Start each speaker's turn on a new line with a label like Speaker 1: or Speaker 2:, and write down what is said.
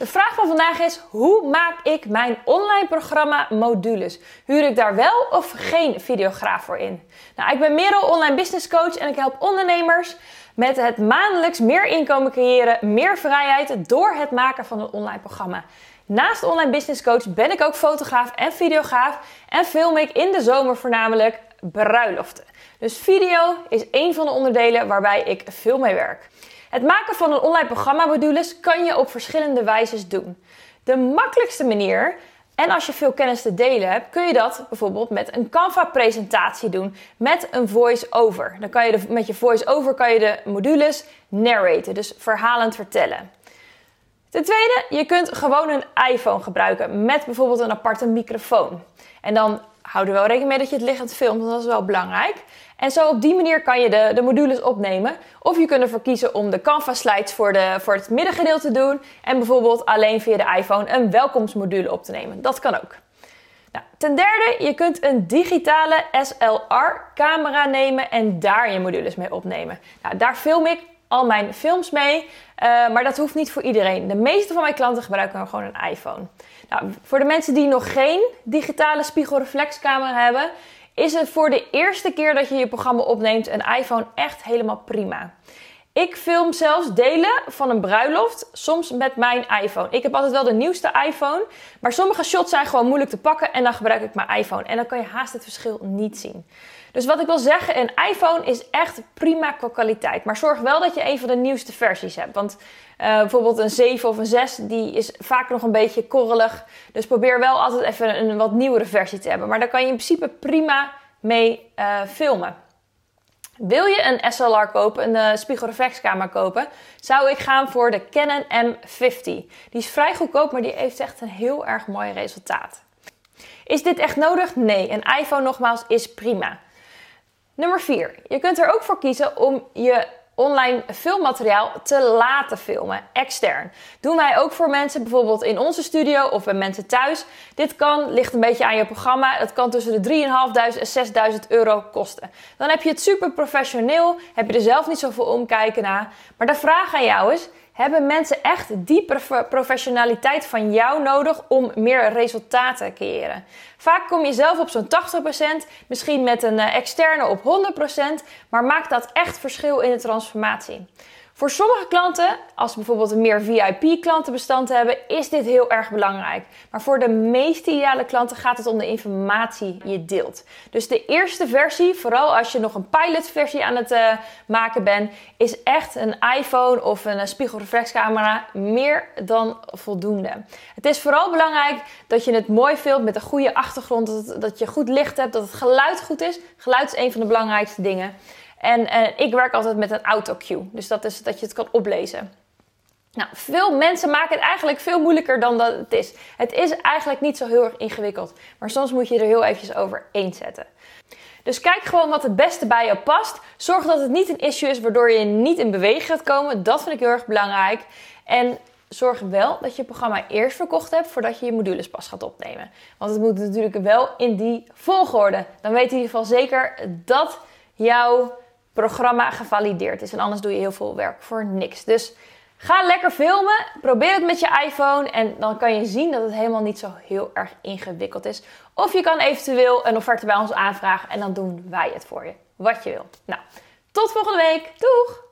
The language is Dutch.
Speaker 1: De vraag van vandaag is: hoe maak ik mijn online programma modules? Huur ik daar wel of geen videograaf voor in? Nou, ik ben Merel, online business coach en ik help ondernemers met het maandelijks meer inkomen creëren, meer vrijheid door het maken van een online programma. Naast online business coach ben ik ook fotograaf en videograaf en film ik in de zomer voornamelijk bruiloften. Dus video is een van de onderdelen waarbij ik veel mee werk. Het maken van een online programma modules kan je op verschillende wijzes doen. De makkelijkste manier, en als je veel kennis te delen hebt, kun je dat bijvoorbeeld met een Canva presentatie doen met een voice-over. Dan kan je met je voice-over kan je de modules narraten, dus verhalend vertellen. Ten tweede, je kunt gewoon een iPhone gebruiken met bijvoorbeeld een aparte microfoon. En dan hou er wel rekening mee dat je het liggend filmt, want dat is wel belangrijk. En zo op die manier kan je de, de modules opnemen. Of je kunt ervoor kiezen om de Canva slides voor, de, voor het middengedeelte te doen. En bijvoorbeeld alleen via de iPhone een welkomstmodule op te nemen. Dat kan ook. Nou, ten derde, je kunt een digitale SLR-camera nemen en daar je modules mee opnemen. Nou, daar film ik al mijn films mee, uh, maar dat hoeft niet voor iedereen. De meeste van mijn klanten gebruiken gewoon een iPhone. Nou, voor de mensen die nog geen digitale spiegelreflexcamera hebben, is het voor de eerste keer dat je je programma opneemt een iPhone echt helemaal prima. Ik film zelfs delen van een bruiloft, soms met mijn iPhone. Ik heb altijd wel de nieuwste iPhone, maar sommige shots zijn gewoon moeilijk te pakken en dan gebruik ik mijn iPhone. En dan kan je haast het verschil niet zien. Dus wat ik wil zeggen, een iPhone is echt prima qua kwaliteit. Maar zorg wel dat je een van de nieuwste versies hebt. Want uh, bijvoorbeeld een 7 of een 6, die is vaak nog een beetje korrelig. Dus probeer wel altijd even een wat nieuwere versie te hebben. Maar daar kan je in principe prima mee uh, filmen. Wil je een SLR kopen, een uh, spiegelreflexcamera kopen, zou ik gaan voor de Canon M50. Die is vrij goedkoop, maar die heeft echt een heel erg mooi resultaat. Is dit echt nodig? Nee, een iPhone nogmaals is prima. Nummer 4. Je kunt er ook voor kiezen om je online filmmateriaal te laten filmen, extern. Doen wij ook voor mensen, bijvoorbeeld in onze studio of bij mensen thuis. Dit kan, ligt een beetje aan je programma, het kan tussen de 3.500 en 6.000 euro kosten. Dan heb je het super professioneel, heb je er zelf niet zoveel omkijken naar. Maar de vraag aan jou is, hebben mensen echt die professionaliteit van jou nodig om meer resultaten te creëren. Vaak kom je zelf op zo'n 80%, misschien met een eh, externe op 100%, maar maakt dat echt verschil in de transformatie. Voor sommige klanten, als ze bijvoorbeeld een meer VIP-klantenbestand hebben, is dit heel erg belangrijk. Maar voor de meeste ideale klanten gaat het om de informatie die je deelt. Dus de eerste versie, vooral als je nog een pilotversie aan het uh, maken bent, is echt een iPhone of een spiegelreflexcamera meer dan voldoende. Het is vooral belangrijk dat je het mooi filmt met een goede achtergrond, dat, dat je goed licht hebt, dat het geluid goed is. Geluid is een van de belangrijkste dingen. En, en ik werk altijd met een autocue. Dus dat is dat je het kan oplezen. Nou, veel mensen maken het eigenlijk veel moeilijker dan dat het is. Het is eigenlijk niet zo heel erg ingewikkeld. Maar soms moet je er heel eventjes over zetten. Dus kijk gewoon wat het beste bij je past. Zorg dat het niet een issue is waardoor je niet in beweging gaat komen. Dat vind ik heel erg belangrijk. En zorg wel dat je programma eerst verkocht hebt voordat je je modules pas gaat opnemen. Want het moet natuurlijk wel in die volgorde. Dan weet je in ieder geval zeker dat jouw programma gevalideerd is. En anders doe je heel veel werk voor niks. Dus ga lekker filmen. Probeer het met je iPhone. En dan kan je zien dat het helemaal niet zo heel erg ingewikkeld is. Of je kan eventueel een offerte bij ons aanvragen. En dan doen wij het voor je. Wat je wil. Nou, tot volgende week. Doeg!